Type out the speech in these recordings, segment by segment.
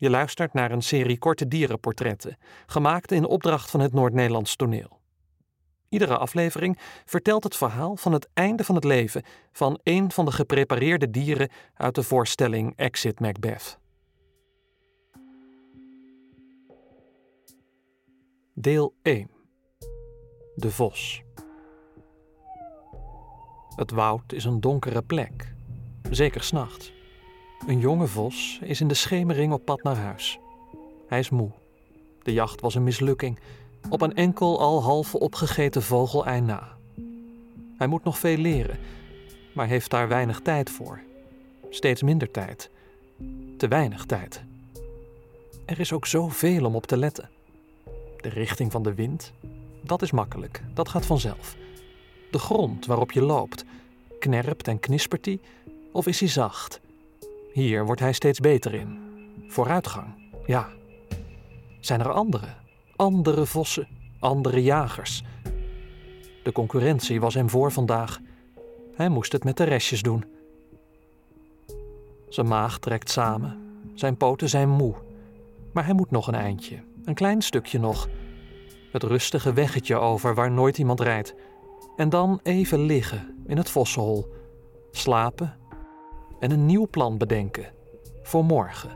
Je luistert naar een serie korte dierenportretten, gemaakt in opdracht van het Noord-Nederlands toneel. Iedere aflevering vertelt het verhaal van het einde van het leven van een van de geprepareerde dieren uit de voorstelling Exit Macbeth. Deel 1 De Vos Het woud is een donkere plek, zeker s'nachts. Een jonge vos is in de schemering op pad naar huis. Hij is moe. De jacht was een mislukking, op een enkel al half opgegeten vogelei na. Hij moet nog veel leren, maar heeft daar weinig tijd voor. Steeds minder tijd. Te weinig tijd. Er is ook zoveel om op te letten. De richting van de wind, dat is makkelijk, dat gaat vanzelf. De grond waarop je loopt, knerpt en knispert die, of is hij zacht? Hier wordt hij steeds beter in. Vooruitgang, ja. Zijn er andere, andere vossen, andere jagers? De concurrentie was hem voor vandaag. Hij moest het met de restjes doen. Zijn maag trekt samen, zijn poten zijn moe. Maar hij moet nog een eindje, een klein stukje nog. Het rustige weggetje over waar nooit iemand rijdt. En dan even liggen in het vossenhol. Slapen en een nieuw plan bedenken voor morgen.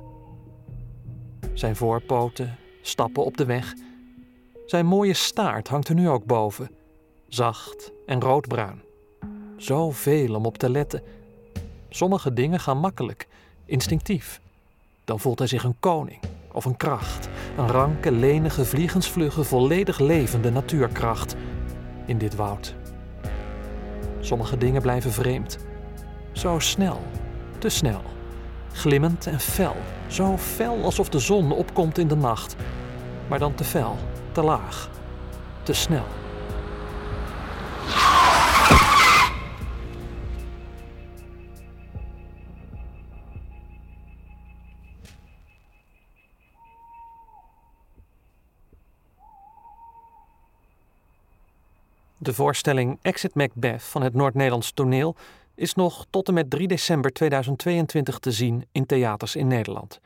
Zijn voorpoten stappen op de weg. Zijn mooie staart hangt er nu ook boven, zacht en roodbruin. Zoveel om op te letten. Sommige dingen gaan makkelijk, instinctief. Dan voelt hij zich een koning of een kracht, een ranke, lenige, vliegensvlugge, volledig levende natuurkracht in dit woud. Sommige dingen blijven vreemd, zo snel te snel. Glimmend en fel. Zo fel alsof de zon opkomt in de nacht. Maar dan te fel, te laag, te snel. De voorstelling Exit Macbeth van het Noord-Nederlands toneel is nog tot en met 3 december 2022 te zien in theaters in Nederland.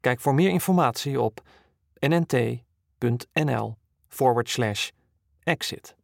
Kijk voor meer informatie op nnt.nl exit.